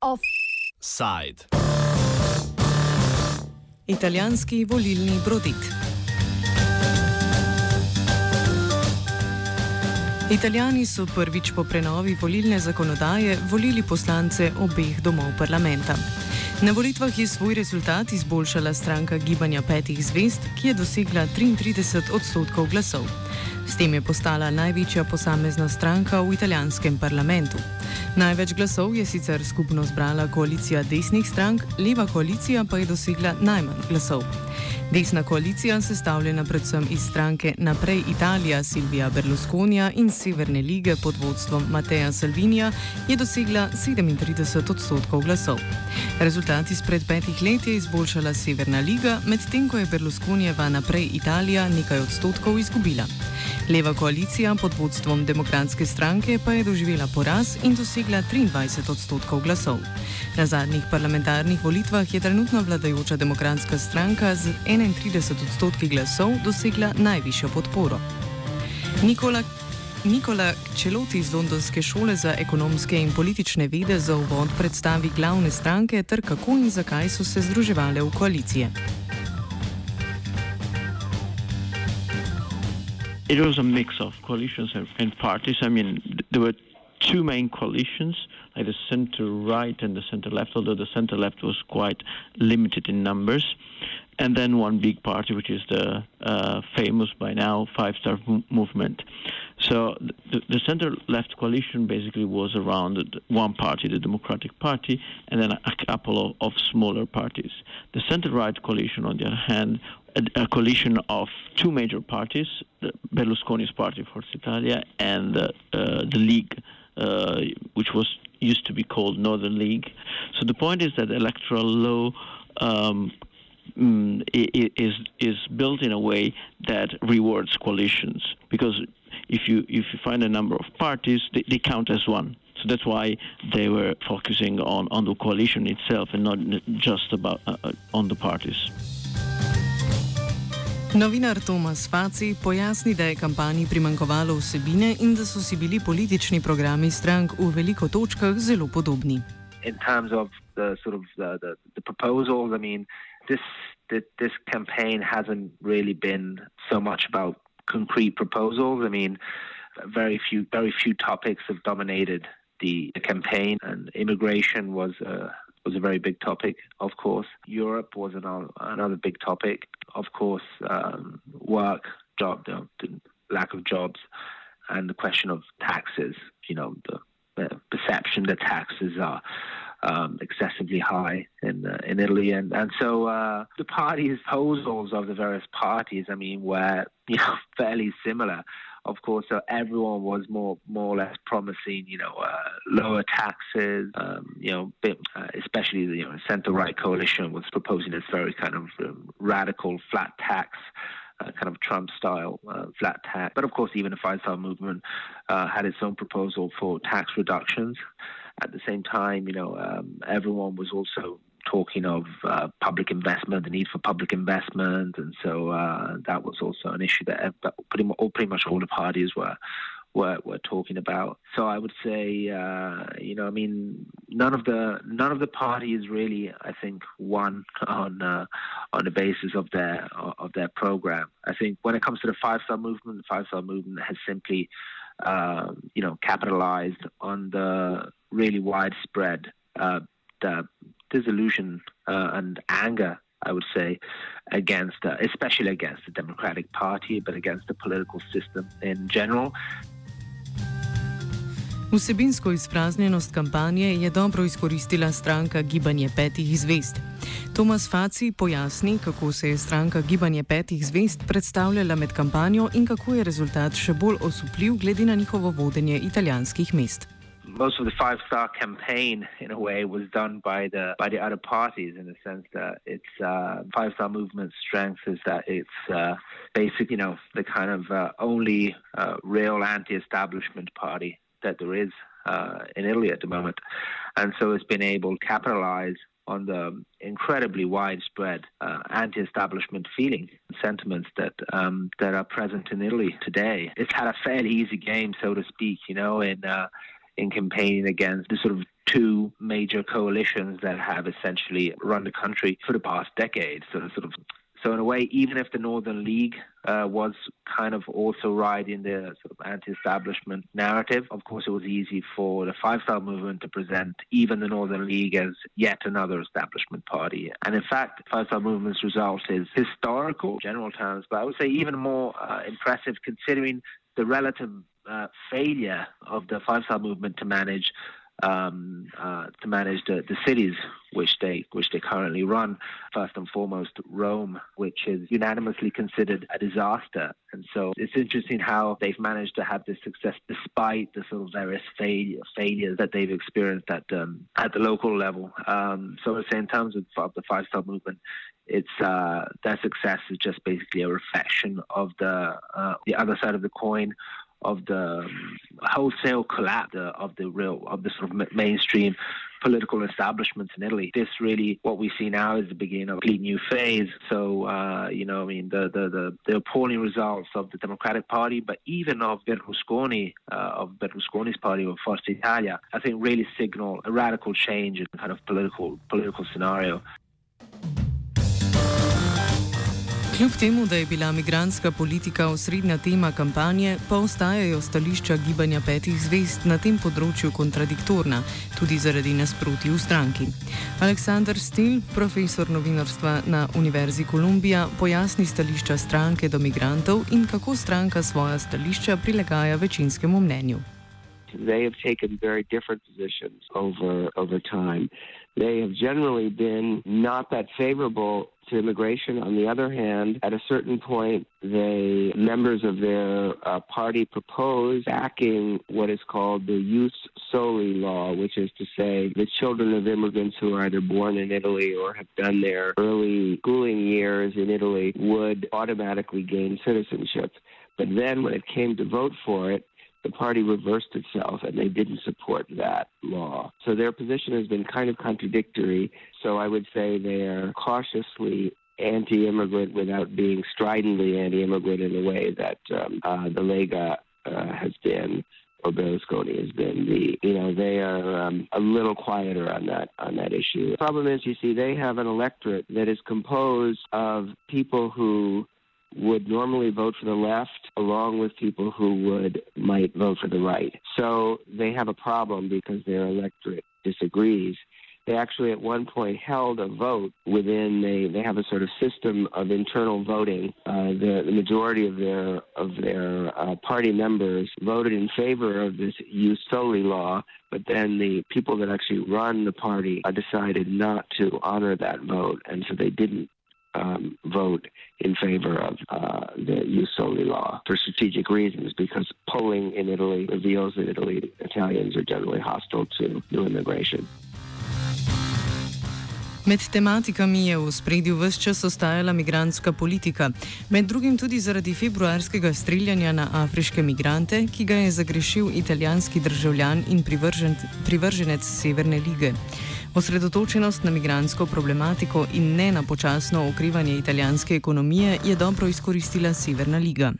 Offside. Italijanski volilni brodit. Italijani so prvič po prenovi volilne zakonodaje volili poslance obeh domov parlamenta. Na volitvah je svoj rezultat izboljšala stranka Gibanja petih zvest, ki je dosegla 33 odstotkov glasov. S tem je postala največja posamezna stranka v italijanskem parlamentu. Največ glasov je sicer skupno zbrala koalicija desnih strank, leva koalicija pa je dosegla najmanj glasov. Desna koalicija, sestavljena predvsem iz stranke Naprej Italija Silvija Berlusconija in Severne lige pod vodstvom Mateja Salvinija, je dosegla 37 odstotkov glasov. Rezultat izpred petih let je izboljšala Severna liga, medtem ko je Berlusconijeva Naprej Italija nekaj odstotkov izgubila. Leva koalicija pod vodstvom demokratske stranke pa je doživela poraz in dosegla 23 odstotkov glasov. Na zadnjih parlamentarnih volitvah je trenutno vladajoča demokratska stranka z 31 odstotki glasov dosegla najvišjo podporo. Nikola Nikola Čeloti iz Londonske šole za ekonomske in politične vede za uvod predstavi glavne stranke ter kako in zakaj so se združevale v koalicije. It was a mix of coalitions and, and parties. I mean, there were two main coalitions, like the center right and the center left, although the center left was quite limited in numbers. And then one big party, which is the uh, famous by now Five Star Movement. So the, the center left coalition basically was around one party, the Democratic Party, and then a, couple of, of smaller parties. The center right coalition, on the other hand, a, a coalition of two major parties, Berlusconi's party, Forza Italia, and the, uh, the League, uh, which was used to be called Northern League. So the point is that electoral law um, mm, is is built in a way that rewards coalitions because if you if you find a number of parties, they, they count as one. So that's why they were focusing on, on the coalition itself and not just about uh, uh on the parties. Novinar Tomas Faci pojasni, da je kampanji primankovalo vsebine in da so si bili politični programi strank v veliko točkah zelo podobni. In terms of the sort of the, the, the proposals, I mean, this, this campaign hasn't really been so much about concrete proposals. I mean, very few very few topics have dominated the, the campaign, and immigration was a was a very big topic. Of course, Europe was another another big topic. Of course, um, work, job, the, the lack of jobs, and the question of taxes. You know, the, the perception that taxes are um, excessively high in uh, in Italy, and and so uh, the parties' proposals of the various parties, I mean, were you know fairly similar. Of course, so everyone was more more or less promising, you know, uh, lower taxes. Um, you know, bit, uh, especially the you know, centre right coalition was proposing this very kind of um, radical flat tax. Uh, kind of Trump style uh, flat tax. But of course, even the Five Star Movement uh, had its own proposal for tax reductions. At the same time, you know, um, everyone was also talking of uh, public investment, the need for public investment, and so uh, that was also an issue that pretty much, pretty much all the parties were were, were talking about. So I would say, uh, you know, I mean, none of the none of the parties really, I think, won on uh, on the basis of their of their program. I think when it comes to the Five Star Movement, the Five Star Movement has simply, uh, you know, capitalized on the really widespread uh, disillusion uh, and anger I would say, against, uh, especially against the Democratic Party, but against the political system in general. Vsebinsko izpraznjenost kampanje je dobro izkoristila stranka Gibanje petih zvest. Tomas Faci pojasni, kako se je stranka Gibanje petih zvest predstavljala med kampanjo in kako je rezultat še bolj osupljiv glede na njihovo vodenje italijanskih mest. Most of the five star campaign in a way was done by the by the other parties in the sense that it's uh, five star movement strength is that it's uh, basic you know the kind of uh, only uh, real anti-establishment party that there is uh, in Italy at the moment and so it's been able to capitalize on the incredibly widespread uh, anti-establishment feeling and sentiments that um, that are present in Italy today. It's had a fairly easy game, so to speak, you know, in uh, in campaigning against the sort of two major coalitions that have essentially run the country for the past decade. So sort of so in a way, even if the Northern League uh, was kind of also riding the sort of anti-establishment narrative, of course, it was easy for the Five Star Movement to present even the Northern League as yet another establishment party. And in fact, Five Star Movement's result is historical, general terms, but I would say even more uh, impressive considering the relative uh, failure of the Five Star Movement to manage um, uh, to manage the, the cities which they which they currently run. First and foremost, Rome, which is unanimously considered a disaster. And so it's interesting how they've managed to have this success despite the sort of various failure, failures that they've experienced at um, at the local level. Um, so say in terms of, of the Five Star Movement, it's uh, their success is just basically a reflection of the uh, the other side of the coin of the wholesale collapse of the real of the sort of mainstream political establishments in Italy. This really, what we see now, is the beginning of a new phase. So, uh, you know, I mean, the, the, the, the, appalling results of the Democratic Party, but even of Berlusconi, uh, of Berlusconi's party, of Forza Italia, I think really signal a radical change in kind of political political scenario. Kljub temu, da je bila migranska politika osrednja tema kampanje, pa ostajajo stališča gibanja petih zvest na tem področju kontradiktorna, tudi zaradi nasproti v stranki. Aleksandr Stil, profesor novinarstva na Univerzi Kolumbija, pojasni stališča stranke do migrantov in kako stranka svoja stališča prilagaja večinskemu mnenju. They have taken very different positions over over time. They have generally been not that favorable to immigration. On the other hand, at a certain point, the members of their uh, party proposed backing what is called the Jus Soli law, which is to say the children of immigrants who are either born in Italy or have done their early schooling years in Italy would automatically gain citizenship. But then when it came to vote for it, the party reversed itself and they didn't support that law. So their position has been kind of contradictory. So I would say they are cautiously anti-immigrant without being stridently anti-immigrant in the way that um, uh, the Lega uh, has been or Berlusconi has been. The you know they are um, a little quieter on that on that issue. The problem is, you see, they have an electorate that is composed of people who would normally vote for the left along with people who would might vote for the right. So they have a problem because their electorate disagrees. They actually at one point held a vote within they they have a sort of system of internal voting. Uh, the, the majority of their of their uh, party members voted in favor of this Jus Soli law, but then the people that actually run the party uh, decided not to honor that vote, and so they didn't um, vote in favor of uh, the Jus Soli law for strategic reasons, because polling in Italy reveals that Italy Italians are generally hostile to new immigration. Med tematikami je v spredju vse čas ostajala migranska politika, med drugim tudi zaradi februarskega streljanja na afriške migrante, ki ga je zagrešil italijanski državljan in privržen, privrženec Severne lige. Osredotočenost na migransko problematiko in ne na počasno okrivanje italijanske ekonomije je dobro izkoristila Severna liga.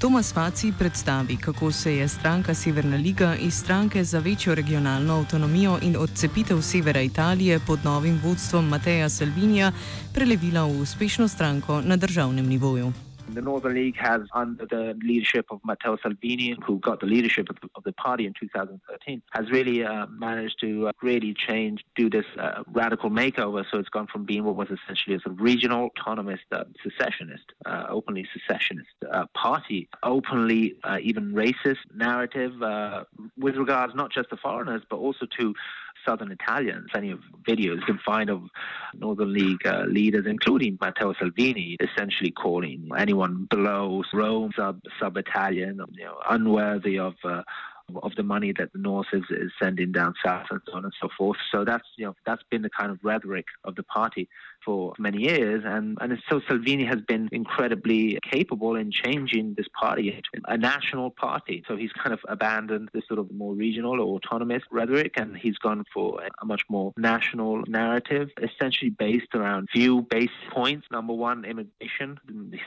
Tomas Faci predstavi, kako se je stranka Severna liga iz stranke za večjo regionalno avtonomijo in odcepitev severa Italije pod novim vodstvom Mateja Salvinija prelevila v uspešno stranko na državnem nivoju. The Northern League has, under the leadership of Matteo Salvini, who got the leadership of the, of the party in 2013, has really uh, managed to uh, really change, do this uh, radical makeover. So it's gone from being what was essentially a sort of regional, autonomous, uh, secessionist, uh, openly secessionist uh, party, openly even racist narrative with regards not just to foreigners, but also to southern Italians. Of videos you can find of Northern League uh, leaders, including Matteo Salvini, essentially calling anyone below Rome sub sub Italian, you know, unworthy of. Uh, of the money that the North is, is sending down south and so on and so forth. So that's you know that's been the kind of rhetoric of the party. For many years. And, and so Salvini has been incredibly capable in changing this party a national party. So he's kind of abandoned this sort of more regional or autonomous rhetoric and he's gone for a much more national narrative, essentially based around few base points. Number one, immigration.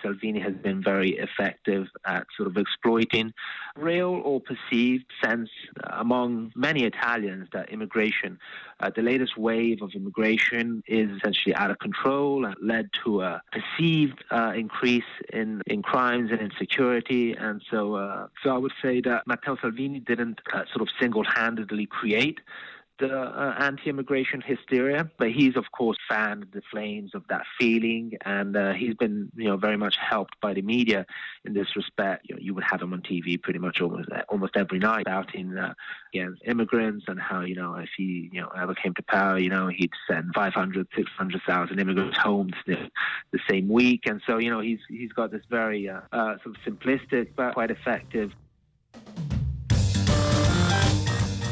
Salvini has been very effective at sort of exploiting real or perceived sense among many Italians that immigration, uh, the latest wave of immigration is essentially out of control control and led to a perceived uh, increase in, in crimes and insecurity. And so, uh, so I would say that Matteo Salvini didn't uh, sort of single-handedly create the uh, anti-immigration hysteria, but he's of course fanned the flames of that feeling, and uh, he's been you know very much helped by the media in this respect. You know, you would have him on TV pretty much almost almost every night outing uh, against immigrants and how you know if he you know ever came to power, you know he'd send 500, 600,000 immigrants home the, the same week, and so you know he's he's got this very uh, uh, sort of simplistic but quite effective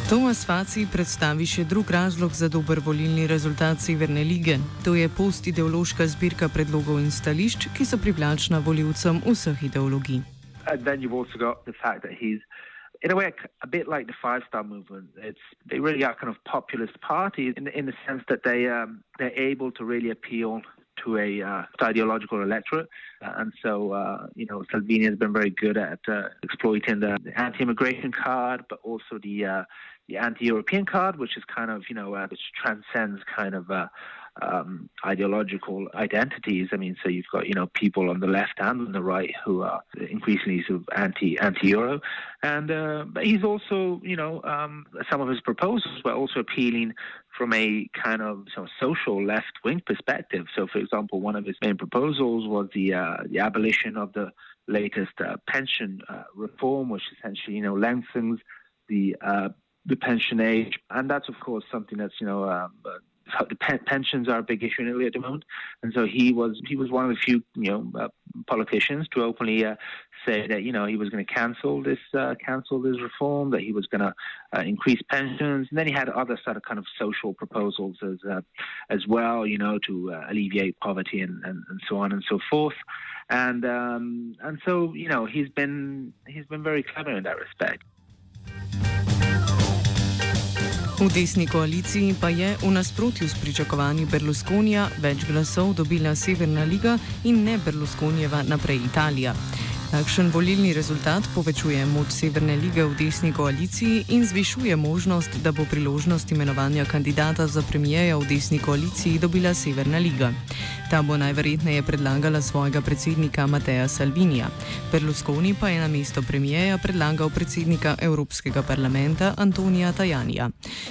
Tomas Faci predstavi še drug razlog za dober volilni rezultat Severne lige. To je postideološka zbirka predlogov in stališč, ki so privlačna voljivcem vseh ideologij. In a way, a bit like the Five Star Movement, it's they really are kind of populist parties in in the sense that they um, they're able to really appeal to a uh, ideological electorate. Uh, and so, uh, you know, Salvini has been very good at uh, exploiting the, anti-immigration card, but also the uh, the anti-European card, which is kind of, you know, uh, which transcends kind of um, ideological identities. I mean, so you've got you know people on the left and on the right who are increasingly sort of anti anti euro, and uh, but he's also you know um, some of his proposals were also appealing from a kind of social left wing perspective. So, for example, one of his main proposals was the uh, the abolition of the latest uh, pension uh, reform, which essentially you know lengthens the uh, the pension age, and that's of course something that's you know um, pensions are a big issue in Italy at the moment, and so he was he was one of the few you know uh, politicians to openly uh, say that you know he was going to cancel this uh, cancel this reform, that he was going to uh, increase pensions, and then he had other sort of kind of social proposals as uh, as well, you know, to uh, alleviate poverty and, and, and so on and so forth, and um, and so you know he's been he's been very clever in that respect. V desni koaliciji pa je v nasprotju s pričakovanji Berlusconija več glasov dobila Severna liga in ne Berlusconijeva naprej Italija. Takšen volilni rezultat povečuje moč Severne lige v desni koaliciji in zvišuje možnost, da bo priložnost imenovanja kandidata za premijeja v desni koaliciji dobila Severna liga. Ta bo najverjetneje predlagala svojega predsednika Mateja Salvinija. Berlusconi pa je na mesto premijeja predlagal predsednika Evropskega parlamenta Antonija Tajanija.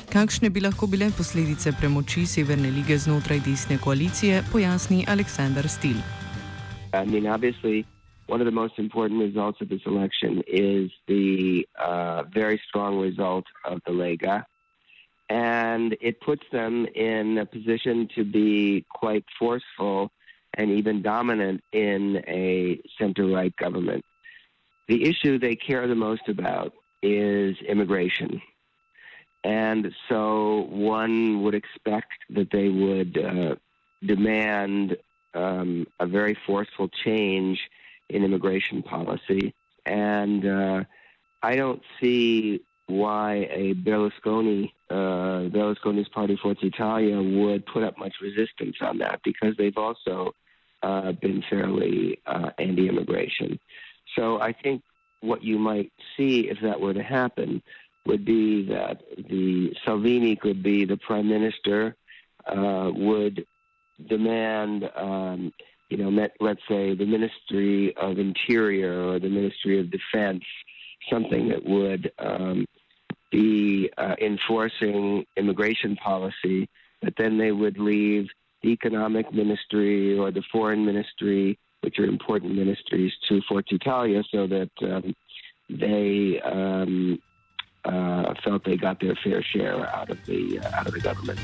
Kakšne bi lahko bile posledice premoči Severne lige znotraj desne koalicije, pojasni Aleksandar Stil. I mean, one of the most important results of this election is the uh, very strong result of the Lega. And it puts them in a position to be quite forceful and even dominant in a center right government. The issue they care the most about is immigration. And so one would expect that they would uh, demand um, a very forceful change in immigration policy. And uh, I don't see why a Berlusconi, uh, Berlusconi's party Forza Italia would put up much resistance on that because they've also uh, been fairly uh, anti-immigration. So I think what you might see if that were to happen would be that the Salvini could be the prime minister, uh, would demand um, you know, met, let's say the Ministry of Interior or the Ministry of Defense, something that would um, be uh, enforcing immigration policy, but then they would leave the Economic Ministry or the Foreign Ministry, which are important ministries, to Forza Italia, so that um, they um, uh, felt they got their fair share out of the uh, out of the government.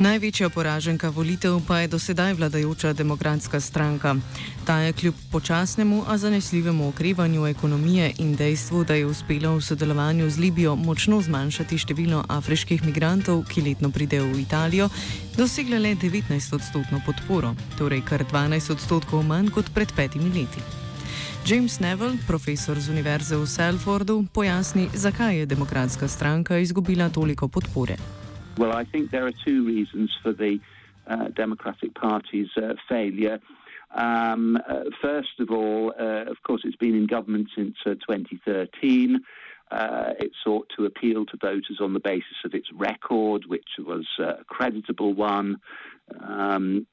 Največja poraženka volitev pa je dosedaj vladajoča demokratska stranka. Ta je kljub počasnemu, a zanesljivemu okrevanju ekonomije in dejstvu, da je uspela v sodelovanju z Libijo močno zmanjšati število afriških migrantov, ki letno pridejo v Italijo, dosegla le 19-odstotno podporo, torej kar 12 odstotkov manj kot pred petimi leti. James Neville, profesor z Univerze v Salfordu, pojasni, zakaj je demokratska stranka izgubila toliko podpore. Well, I think there are two reasons for the uh, Democratic Party's uh, failure. Um, uh, first of all, uh, of course, it's been in government since uh, 2013. Uh, it sought to appeal to voters on the basis of its record, which was a creditable one. Um,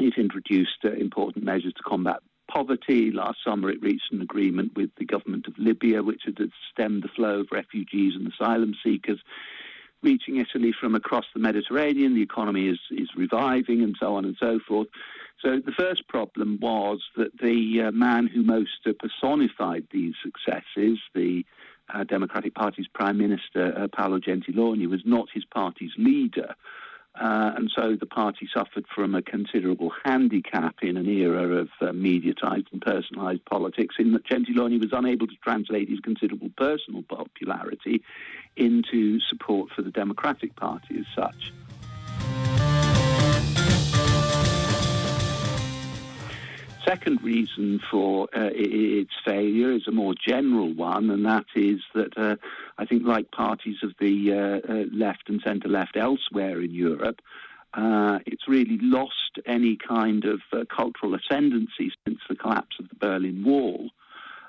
it introduced important measures to combat poverty. Last summer, it reached an agreement with the government of Libya, which had stemmed the flow of refugees and asylum seekers reaching Italy from across the Mediterranean. The economy is, is reviving and so on and so forth. So the first problem was that the uh, man who most uh, personified these successes, the uh, Democratic Party's Prime Minister, uh, Paolo Gentiloni, was not his party's leader. Uh, and so the party suffered from a considerable handicap in an era of uh, mediatized and personalized politics, in that Gentiloni was unable to translate his considerable personal popularity into support for the Democratic Party as such. Second reason for uh, its failure is a more general one, and that is that uh, I think, like parties of the uh, uh left and centre left elsewhere in Europe, uh, it's really lost any kind of cultural ascendancy since the collapse of the Berlin Wall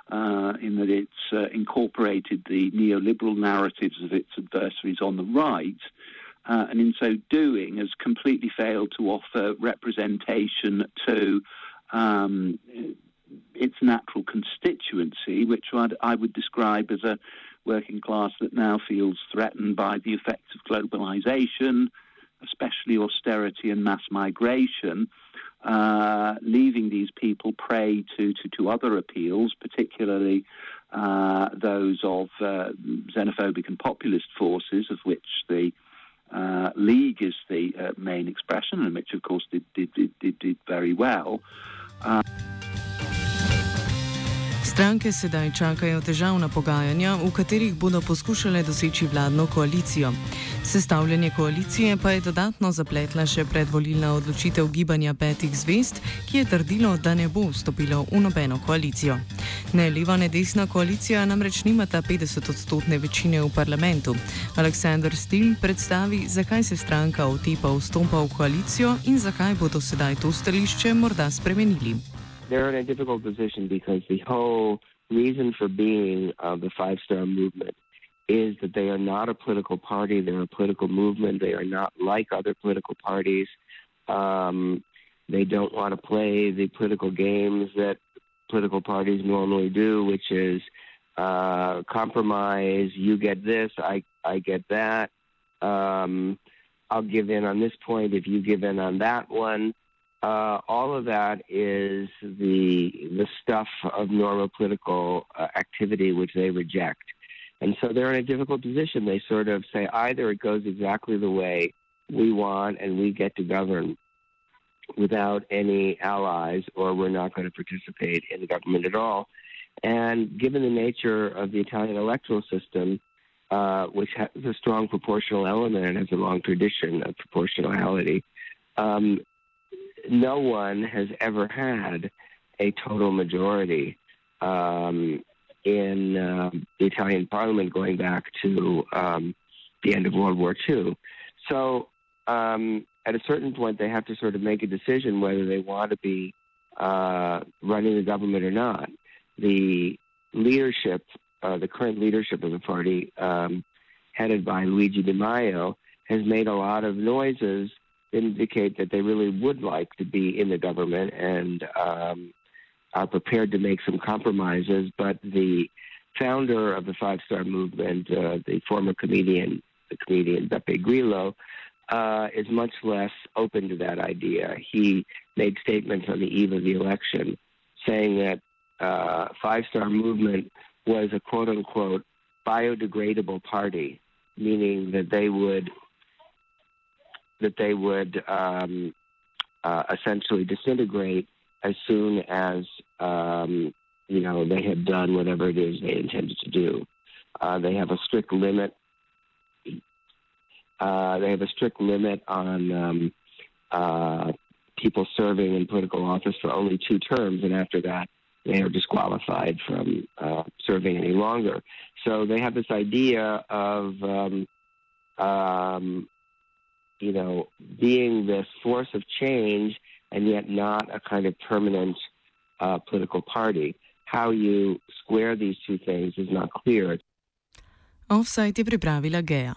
in that it's incorporated the neoliberal narratives of its adversaries on the right, uh, and in so doing has completely failed to offer representation to um, its natural constituency, which I'd, I would describe as a working class that now feels threatened by the effects of globalization, especially austerity and mass migration uh, leaving these people prey to, to, to other appeals, particularly uh, those of uh, xenophobic and populist forces, of which the uh, League is the uh, main expression, and which, of course, did, did, did, did very well. Stranke sedaj čakajo težavna pogajanja, v katerih bodo poskušale doseči vladno koalicijo. Sestavljanje koalicije pa je dodatno zapletla še predvolilna odločitev gibanja petih zvest, ki je trdilo, da ne bo vstopilo v nobeno koalicijo. Ne leva, ne desna koalicija namreč nimata 50-odstotne večine v parlamentu. Aleksandr Stil predstavi, zakaj se stranka otepa vstopa v koalicijo in zakaj bodo sedaj to stališče morda spremenili. they're in a difficult position because the whole reason for being of the Five Star Movement is that they are not a political party. They're a political movement. They are not like other political parties. Um, they don't want to play the political games that political parties normally do, which is uh, compromise. You get this, I I get that. Um, I'll give in on this point if you give in on that one uh, all of that is the the stuff of normal political uh, activity which they reject, and so they're in a difficult position. They sort of say either it goes exactly the way we want and we get to govern without any allies, or we're not going to participate in the government at all. And given the nature of the Italian electoral system, uh, which has a strong proportional element and has a long tradition of proportionality, um, no one has ever had a total majority um, in uh, the Italian parliament going back to um, the end of World War II. So um, at a certain point, they have to sort of make a decision whether they want to be uh, running the government or not. The leadership, uh, the current leadership of the party, um, headed by Luigi Di Maio, has made a lot of noises indicate that they really would like to be in the government and um, are prepared to make some compromises. But the founder of the Five Star Movement, uh, the former comedian, the comedian Beppe Grillo, uh, is much less open to that idea. He made statements on the eve of the election saying that uh, Five Star Movement was a quote unquote biodegradable party, meaning that they would that they would um, uh, essentially disintegrate as soon as um, you know they have done whatever it is they intended to do. Uh, they have a strict limit. Uh, they have a strict limit on um, uh, people serving in political office for only two terms, and after that, they are disqualified from uh, serving any longer. So they have this idea of, um, um, you know, being this force of change and yet not a kind of permanent uh, political party. How you square these two things is not clear. Offside je pripravila Geja.